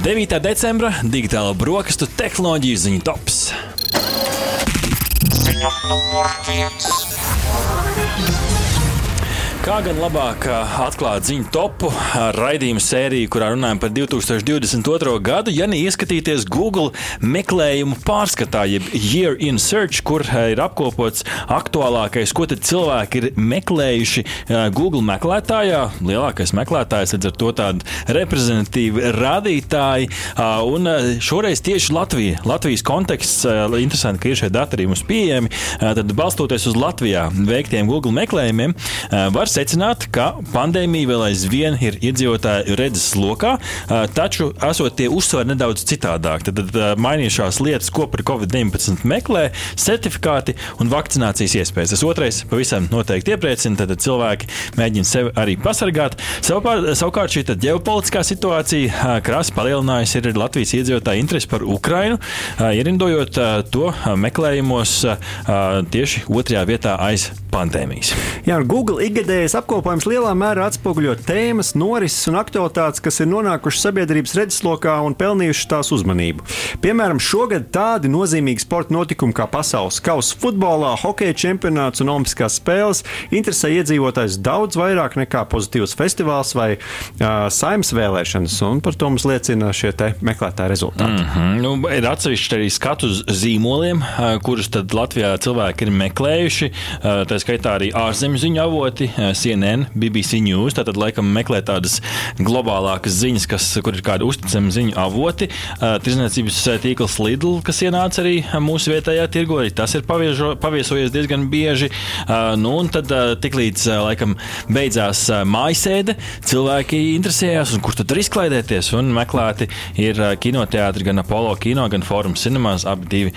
9. decembra digitāla brokastu tehnoloģiju ziņu tops. Ziņa numur viens. Kā gan labāk atklāt ziņu topu raidījumu sēriju, kurā runājam par 2022. gadu, ja neieskatīties Google meklējumu pārskatā, jeb Year in Search, kur ir apkopots aktuālākais, ko cilvēki ir meklējuši Google meklētājā. Lielākais meklētājs līdz ar to tādi reprezentatīvi rādītāji. Un šoreiz tieši Latvija, Latvijas konteksts, interesanti, ka ir šie dati arī mums pieejami. Tad balstoties uz Latvijā veiktiem Google meklējumiem, var secināt, ka pandēmija vēl aizvien ir iedzīvotāju redzes lokā, taču esot tie uzsveri nedaudz citādāk. Tad, tad mainījušās lietas, ko par Covid-19 meklē, certifikāti un vakcinācijas iespējas. Tas otrais pavisam noteikti iepriecina, tad cilvēki mēģina sevi arī pasargāt. Savukārt, savukārt šī ģeopolitiskā situācija krasi palielinājusi ir Latvijas iedzīvotāju interesi par Ukrainu, ierindojot to meklējumos tieši otrajā vietā aiz pandēmijas. Jā, Google ikgadēji Pēdējais apkopojums lielā mērā atspoguļo tēmas, norises un aktualitātes, kas ir nonākušas sabiedrības redzeslokā un pelnījušas tās uzmanību. Piemēram, šogad tādi nozīmīgi sporta notikumi kā pasaules kausa futbolā, hokeja čempionāts un olimpiskās spēles interesē iedzīvotājus daudz vairāk nekā pozitīvs festivāls vai uh, saimnes vēlēšanas, un par to mums liecina šie meklētāji rezultāti. Mm -hmm. nu, ir atsevišķi arī skatu uz zīmoliem, kurus Latvijā cilvēki ir meklējuši. Tā skaitā arī ārzemju ziņu avoti CNN, BBC News. Tātad, laikam, meklē tādas globālākas ziņas, kas, kur ir kādi uzticami ziņu avoti. Tirzniecības tīkls Lidl, kas ienāca arī mūsu vietējā tirgo, arī tas ir paviežo, paviesojies diezgan bieži. Nu, un tad, tiklīdz laikam beidzās mājasēde, cilvēki interesējās, kur tad var izklaidēties. Un meklēti ir kinoteātri, gan Apollo kino, gan Forum Cinemas. Abi divi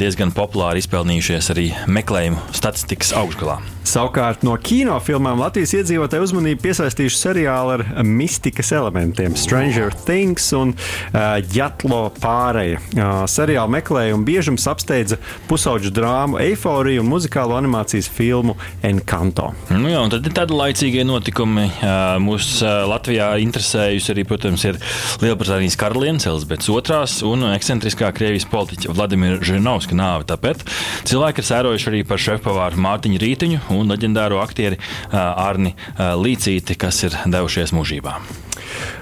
diezgan populāri izpelnījušies arī meklējumu statistikas augšgalā. Savukārt no kinofilmām Latvijas iedzīvotāju uzmanību piesaistījuši seriāli ar mistikas elementiem, Stranger Things un uh, Jatlo pārēja. Uh, seriāla meklējumu biežums apsteidza pusauģu drāmu Eiforiju un muzikālo animācijas filmu Encanto. Nu jā, tad ir tādi laicīgie notikumi. Uh, mūs uh, Latvijā interesējusi arī, protams, ir Lielbritānijas karalienes Elizabetes II un ekscentriskā Krievijas politiķa Vladimira Žirinovska nāve. Tāpēc cilvēki ir sērojuši arī par šefpavāru Mārtiņu Rītiņu un leģendāro aktieri Arni Līcīti, kas ir devušies mūžībā.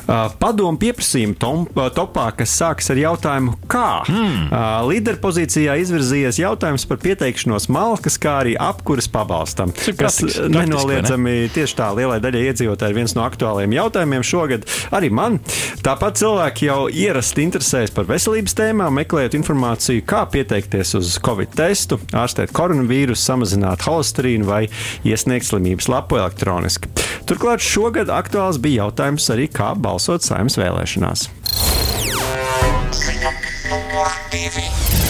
Padomu pieprasījumu topā, kas sākas ar jautājumu, kā. Hmm. Līderpozīcijā izvirzījies jautājums par pieteikšanos malkas, kā arī apkuras pabalstam. Kas nenoliedzami ne? tieši tā lielai daļai iedzīvotāji ir viens no aktuālajiem jautājumiem šogad. Arī man. Tāpat cilvēki jau ierasti interesējas par veselības tēmām, meklējot informāciju, kā pieteikties uz covid testu, ārstēt koronavīrusu, samazināt holesterīnu vai iesniegt slimības lapu elektroniski. Turklāt šogad aktuāls bija jautājums arī, kā balsot saimnes vēlēšanās. Numur divi.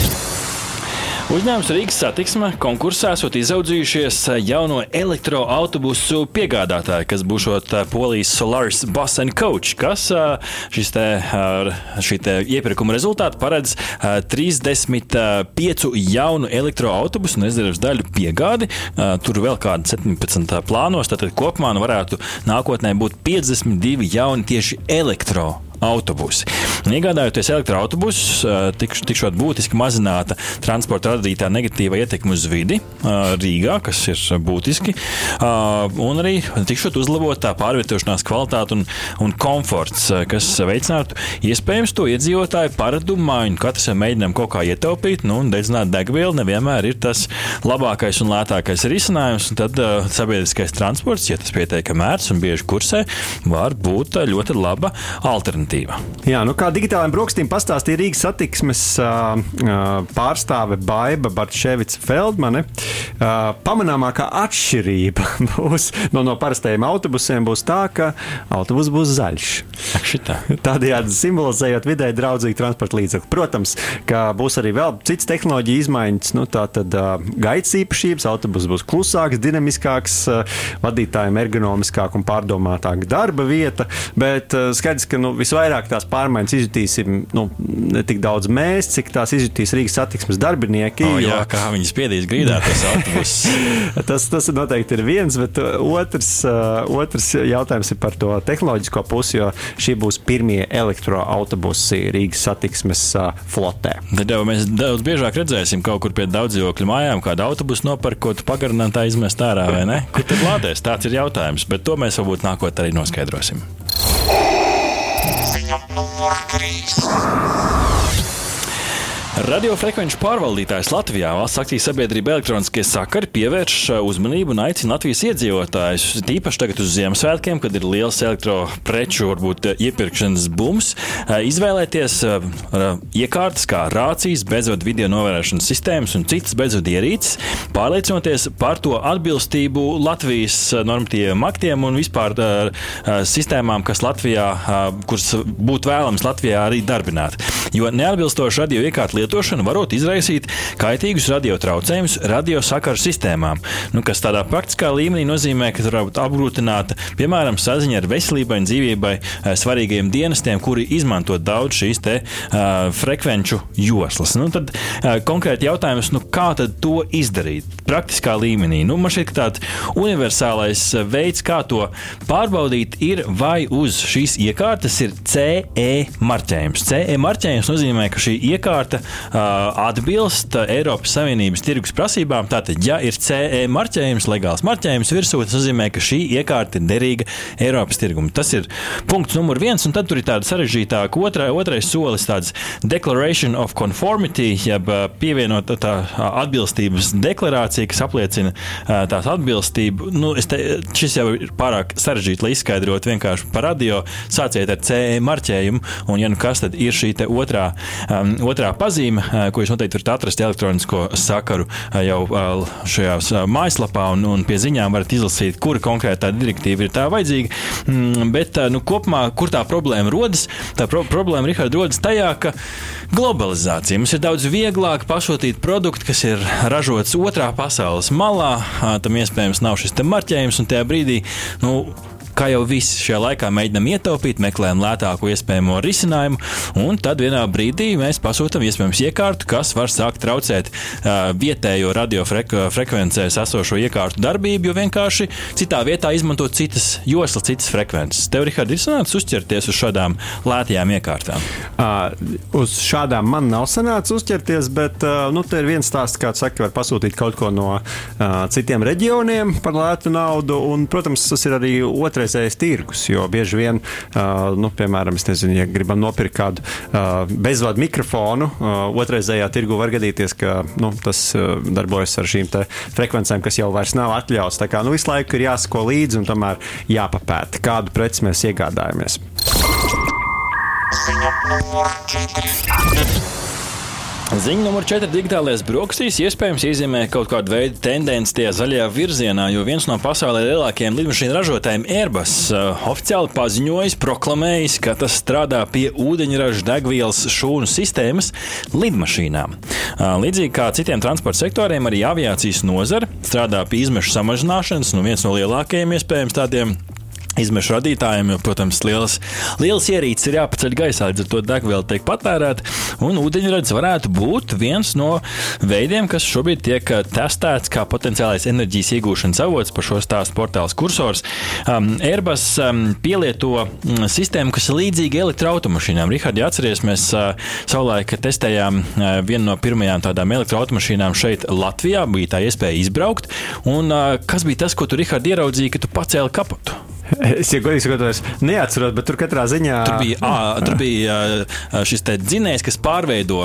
Uzņēmums Rīgas satiksme konkursā esot izaudzījušies jauno elektroautobusu piegādātāju, kas būs Polijas Solaris Bus and Coach, kas šis te, šī te iepirkuma rezultāti paredz 35 jaunu elektroautobusu un rezerves daļu piegādi. Tur vēl kādi 17 plānos, tad kopumā nu varētu nākotnē būt 52 jauni tieši elektroautobusi autobusi. Iegādājoties elektroautobusus, tikš, tikšot būtiski mazināta transporta radītā negatīva ietekme uz vidi Rīgā, kas ir būtiski, un arī tikšot uzlabotā pārvietošanās kvalitāte un, un komforts, kas veicinātu iespējams to iedzīvotāju paradumu maiņu. Katrs mēģinām kaut kā ietaupīt, nu, un dedzināt degvielu nevienmēr ir tas labākais un lētākais risinājums. Tad uh, sabiedriskais transports, ja tas pietiekami ērts un bieži kursē, var būt ļoti laba alternatīva alternatīva. Jā, nu kā digitālajiem brokastīm pastāstīja Rīgas satiksmes uh, pārstāve Baiva Bartševica Feldmane, uh, pamanāmākā atšķirība būs no, no parastajiem autobusiem būs tā, ka autobus būs zaļš. Tādējādi simbolizējot vidē draudzīgu transporta līdzekli. Protams, ka būs arī vēl citas tehnoloģija izmaiņas, nu tā tad uh, gaitas īpašības, autobus būs klusāks, dinamiskāks, uh, vadītājiem ergonomiskāk un pārdomātāk darba vieta, bet uh, skaidrs, ka nu, visvairāk vairāk tās pārmaiņas izjutīsim nu, ne tik daudz mēs, cik tās izjutīs Rīgas satiksmes darbinieki. O, jā, kā viņi spiedīs grīdā tas autobusus. tas, tas noteikti ir viens, bet otrs, otrs jautājums ir par to tehnoloģisko pusi, jo šie būs pirmie elektroautobusi Rīgas satiksmes flotē. Tad jau mēs daudz biežāk redzēsim kaut kur pie daudzdzīvokļu mājām, kādu autobusu nopirkot, pagarinātā izmest ārā vai ne? Kur tad lādēs? Tāds ir jautājums, bet to mēs varbūt nākotnē arī noskaidrosim. Ziņa numur 3. Radiofrekvenču pārvaldītājs Latvijā valsts akciju sabiedrība elektroniskie sakari pievērš uh, uzmanību un aicina Latvijas iedzīvotājus, tīpaši tagad uz Ziemassvētkiem, kad ir liels elektropreču, varbūt uh, iepirkšanas bums, uh, izvēlēties iekārtas kā rācijas, bezvadu video novērošanas sistēmas un citas bezvadu ierīces, pārliecinoties par to atbilstību Latvijas normatīviem aktiem un vispār sistēmām, kas Latvijā, kuras būtu vēlams Latvijā arī darbināt. Jo neatbilstoši radio iekārtu lietošana varot izraisīt kaitīgus radiotraucējumus radiosakaru sistēmām, nu, kas tādā praktiskā līmenī nozīmē, ka var būt apgrūtināta, piemēram, saziņa ar veselībai un dzīvībai eh, svarīgiem dienestiem, kuri izmanto daudz šīs te, uh, frekvenču joslas. Nu, tad uh, konkrēti jautājums, nu, kā to izdarīt praktiskā līmenī? Nu, man šķiet, ka tāds universālais veids, kā to pārbaudīt, ir vai uz šīs iekārtas ir CE marķējums. CE marķējums nozīmē, ka šī iekārta atbilst Eiropas Savienības tirgus prasībām. Tātad, ja ir CE marķējums, legāls marķējums virsū, tas nozīmē, ka šī iekārta ir derīga Eiropas tirgumam. Tas ir punkts numur viens, un tad tur ir tāda sarežģītāka otrā, otrais solis, tāds Declaration of Conformity, jeb pievienot tā atbilstības deklarācija, kas apliecina tās atbilstību. Nu, te, šis jau ir pārāk sarežģīti, lai izskaidrotu vienkārši par radio. Sāciet ar CE marķējumu, un ja nu kas tad ir šī otrā, um, otrā pazīme pazīme, ko jūs noteikti varat atrast elektronisko sakaru jau šajā mājaslapā, un, un pie ziņām varat izlasīt, kura konkrētā direktīva ir tā vajadzīga. Mm, bet nu, kopumā, kur tā problēma rodas? Tā pro problēma, Rihard, rodas tajā, ka globalizācija mums ir daudz vieglāk pasūtīt produktu, kas ir ražots otrā pasaules malā. Tam iespējams nav šis marķējums, un tajā brīdī nu, Kā jau viss šajā laikā mēģinām ietaupīt, meklējam lētāko iespējamo risinājumu, un tad vienā brīdī mēs pasūtām iespējams iekārtu, kas var sākt traucēt uh, vietējo radiofrekvencēs esošo iekārtu darbību, jo vienkārši citā vietā izmantot citas joslas, citas frekvences. Tev, Rihard, ir sanācis uzķerties uz šādām lētajām iekārtām? Uh, uz šādām man nav sanācis uzķerties, bet uh, nu, te ir viens stāsts, kāds saka, var pasūtīt kaut ko no uh, citiem reģioniem par lētu naudu, un, protams, tas ir arī otrs otrreizējais tirgus. Jo bieži vien, uh, nu, piemēram, nezinu, ja gribam nopirkt kādu uh, bezvadu mikrofonu, uh, otrreizējā tirgu var gadīties, ka nu, tas uh, darbojas ar šīm frekvencēm, kas jau vairs nav atļauts. Tā kā nu, visu laiku ir jāsako līdzi un tomēr jāpapēta, kādu preci mēs iegādājamies. Ziņa numur 4. Ziņa numur 4. Digitālais brokastīs iespējams iezīmē kaut kādu veidu tendenci tajā zaļajā virzienā, jo viens no pasaulē lielākajiem lidmašīnu ražotājiem Airbus uh, oficiāli paziņojis, proklamējis, ka tas strādā pie ūdeņraža degvielas šūnu sistēmas lidmašīnām. Uh, līdzīgi kā citiem transporta sektoriem, arī aviācijas nozara strādā pie izmešu samazināšanas, nu viens no lielākajiem iespējams tādiem Izmešu radītājiem, jo, protams, lielas, lielas ierīces ir jāpaceļ gaisā, līdz ar to degviela tiek patērēta. Un ūdeņrads varētu būt viens no veidiem, kas šobrīd tiek uh, testēts kā potenciālais enerģijas iegūšanas avots par šo stāstu portāls kursors. Um, Airbus um, pielieto um, sistēmu, kas ir līdzīga elektroautomašīnām. Rihardi, atceries, mēs uh, savulaik testējām uh, vienu no pirmajām tādām elektroautomašīnām šeit Latvijā. Bija tā iespēja izbraukt. Un, uh, kas bija tas, ko tu, Rihardi, ieraudzīji, kad tu pacēli kapotu? Es jau godīgi sakot, neatceros, bet tur katrā ziņā. Tur bija, à, tur bija šis dzinējs, kas pārveido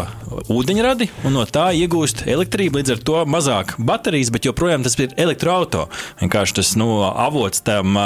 ūdeņradi un no tā iegūst elektrību. Līdz ar to mazāk baterijas, bet joprojām tas ir elektroautorāts. Vienkārši tas nu, avots tam,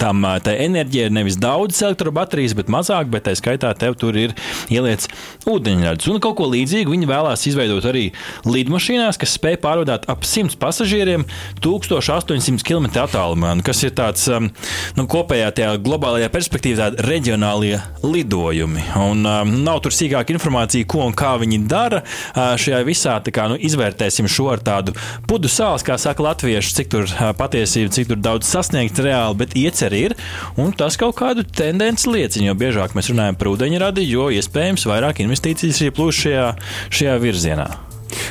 tam enerģijai ir nevis daudz elektrobaterijas, bet mazāk, bet tā skaitā tev tur ir ieliec ūdeņradis. Un kaut ko līdzīgu viņi vēlās izveidot arī lidmašīnās, kas spēj pārvadāt ap 100 pasažieriem 1800 km attālumā, kas ir tāds nu, kopējā tajā globālajā perspektīvā tādi reģionālie lidojumi. Un, um, nav tur sīkāka informācija, ko un kā viņi dara uh, šajā visā. Kā, nu, izvērtēsim šo ar tādu pudu sāls, kā saka latvieši, cik tur uh, patiesība, cik tur daudz sasniegts reāli, bet ieceri ir. Un tas kaut kādu tendenci liecina, jo biežāk mēs runājam par ūdeņradi, jo iespējams vairāk investīcijas ir plūst šajā, šajā virzienā.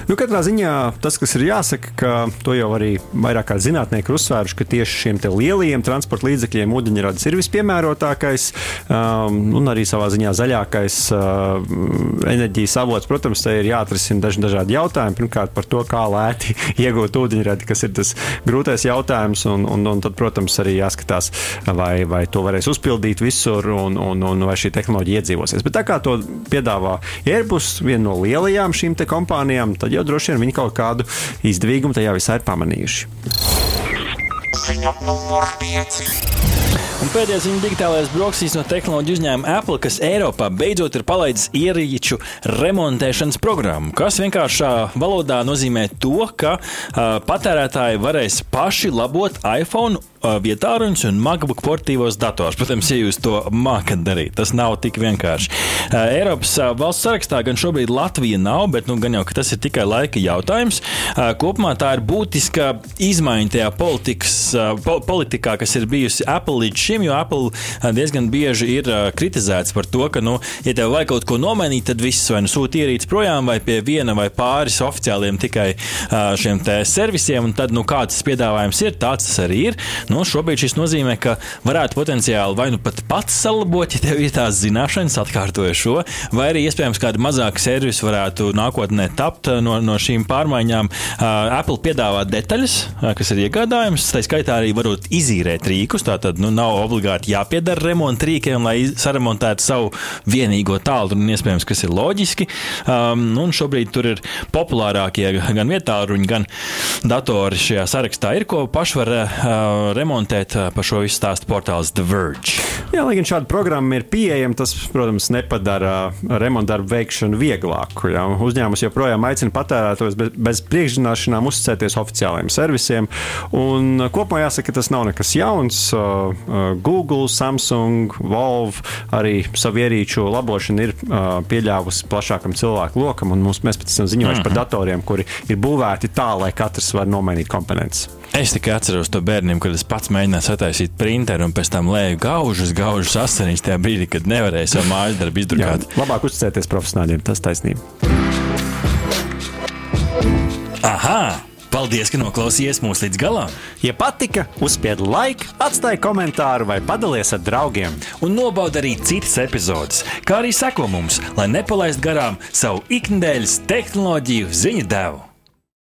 Nu, katrā ziņā tas, kas ir jāsaka, ka to jau arī vairāk kā zinātnieki ir uzsvēruši, ka tieši šiem lielajiem transporta līdzekļiem ūdeņradis ir vispiemērotākais um, un arī savā ziņā zaļākais uh, enerģijas avots. Protams, te ir jāatrisina daži dažādi jautājumi. Pirmkārt, par to, kā lēti iegūt ūdeņradi, kas ir tas grūtais jautājums, un, un, un tad, protams, arī jāskatās, vai, vai to varēs uzpildīt visur un, un, un vai šī tehnoloģija iedzīvosies. Bet tā kā to piedāvā Airbus, viena no lielajām šīm kompānijām, tad jau droši vien viņi kaut kādu izdevīgumu tajā visā ir pamanījuši. Ziņa numur 5. Un pēdējais viņa digitālais brokastīs no tehnoloģiju uzņēmuma Apple, kas Eiropā beidzot ir palaidis ierīču remontēšanas programmu, kas vienkāršā valodā nozīmē to, ka uh, patērētāji varēs paši labot iPhone vietā ruņus un MacBook portīvos dators. Protams, ja jūs to mākat darīt, tas nav tik vienkārši. Eiropas valsts sarakstā gan šobrīd Latvija nav, bet nu, gan jau tas ir tikai laika jautājums. Kopumā tā ir būtiska izmaiņa tajā politikas, po, politikā, kas ir bijusi Apple līdz šim, jo Apple diezgan bieži ir kritizēts par to, ka, nu, ja tev vajag kaut ko nomainīt, tad viss vai nu sūta ierīces projām, vai pie viena vai pāris oficiāliem tikai šiem servisiem, un tad, nu, kāds piedāvājums ir, tāds tas arī ir. Nu, šobrīd šis nozīmē, ka varētu potenciāli vai nu pat pats salabot, ja tev ir tās zināšanas, atkārtoju šo, vai arī iespējams kāda mazāka servisa varētu nākotnē tapt no, no šīm pārmaiņām. Apple piedāvā detaļas, kas ir iegādājums, tā skaitā arī varot izīrēt rīkus. Tātad nu, nav obligāti jāpiedara remonta rīkiem, lai saremontētu savu vienīgo tālruni, iespējams, kas ir loģiski. Um, un šobrīd tur ir populārākie gan vietāluņi, gan datori šajā sarakstā. Ir ko paši var uh, remontēt, uh, par šo visu stāstu portāls The Verge. Jā, lai gan šāda programma ir pieejama, tas, protams, nepadara remontdarbu veikšanu vieglāku. Jā. Uzņēmums joprojām aicina patērētājus bez, bez priekšzināšanām uzticēties oficiālajiem servisiem. Un kopumā jāsaka, tas nav nekas jauns. Uh, Uh, Google, Samsung, Valve arī savu ierīču labošanu ir uh, pieļāvusi plašākam cilvēku lokam, un mums, mēs pēc tam ziņojuši mm -hmm. par mhm. datoriem, kuri ir būvēti tā, lai katrs var nomainīt komponentus. Es tikai atceros to bērniem, kad es pats mēģināju sataisīt printeru un pēc tam lēju gaužus, gaužus asinīs tajā brīdī, kad nevarēju savu mājas darbu izdrukāt. Jā, labāk uzticēties profesionāļiem, tas taisnība. Aha! Paldies, ka noklausījāties mūsu līdz galam! Ja patika, uzspiediet laiku, atstājiet komentāru vai padalieties ar draugiem. Un nobaudiet arī citas epizodes, kā arī sekot mums, lai nepalaistu garām savu ikdienas tehnoloģiju ziņu devumu.